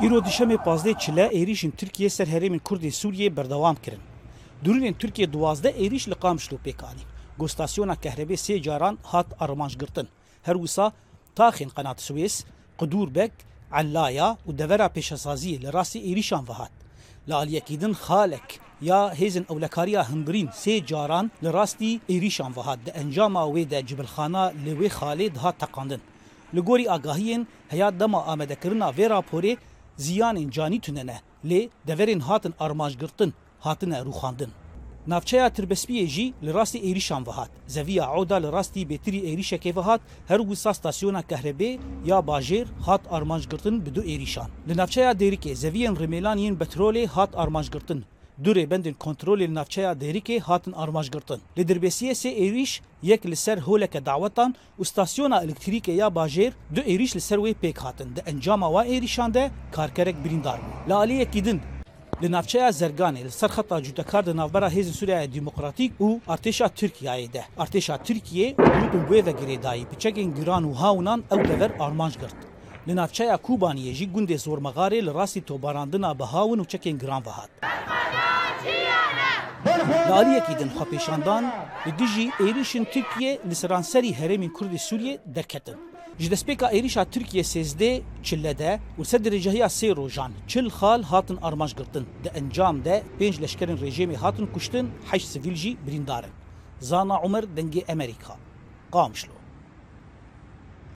îro dişemê pazdê çile êrişên Tirkiye ser herêmên Kurdê Sûriyê berdewam kirin. Durûnên Tirkiye duwazde êriş li Qamişlo pêkanîn. Gostasyona kehrebê sê caran hat armanjgirtin. Her wisa taxên qenat Swês, Qudûrbek, Ellaya û devera pêşesaziyê li rastî êrişan vehat. Li aliyekî din xalek ya hêzin ewlekariya hindirîn sê caran li rastî êrîşan vehat di encama wê de cibilxana li wê xalê dihat teqandin. Li gorî agahiyên heya dema amedekirina vê raporê ziyanên canî tunene lê deverên hatin armanjgirtin hatine rûxandin. Navçeya Tirbespiyê jî li rastî êrîşan vehat. Zeviya Ewda li rastî bêtirî êrîşekê vehat her wisa stasyona kehrebê ya bajêr hat armanjgirtin bi du êrîşan. Li navçeya Dêrikê zeviyên Rêmêlan yên petrolê hat armanjgirtin. Kontrolê li navçeya Dêrikê hatin armanjgirtin. Li Dirbesiyê sê êrîş yek li ser holeke dawetan û stasyona elektrîkê ya bajêr du êrîş li ser wê pêk hatin. Di encama wa êrîşan de karkerek birîndar bû. Li navçeya Zerganê li ser xeta cudekar di navbera Hêzên Sûriya Demokratîk û Artêşa Tirkiyeyê de. Artêşa Tirkiye grûpên wê ve girêdayî piçekên giran û hawnan ew dever armanj girt. Li navçeya Kubaniyê jî gundê zormegarê li rastî tobarandina bi hawin û çekên giran vehat. Li aliyekî din xwepêşandan li dijî êrişên Tirkiye li seranserî herêmên Kurdê Sûriye derketin. Ji destpêka êrişa Tirkiye sêzdê çile de û ser derecehiya sê rojan çil xal hatin armanjgirtin. Di encam de pênc leşkerên rejimê hatin kuştin heşt sivîl jî birîndarin. Zana Umer dengê Amerîka. Qamişlo.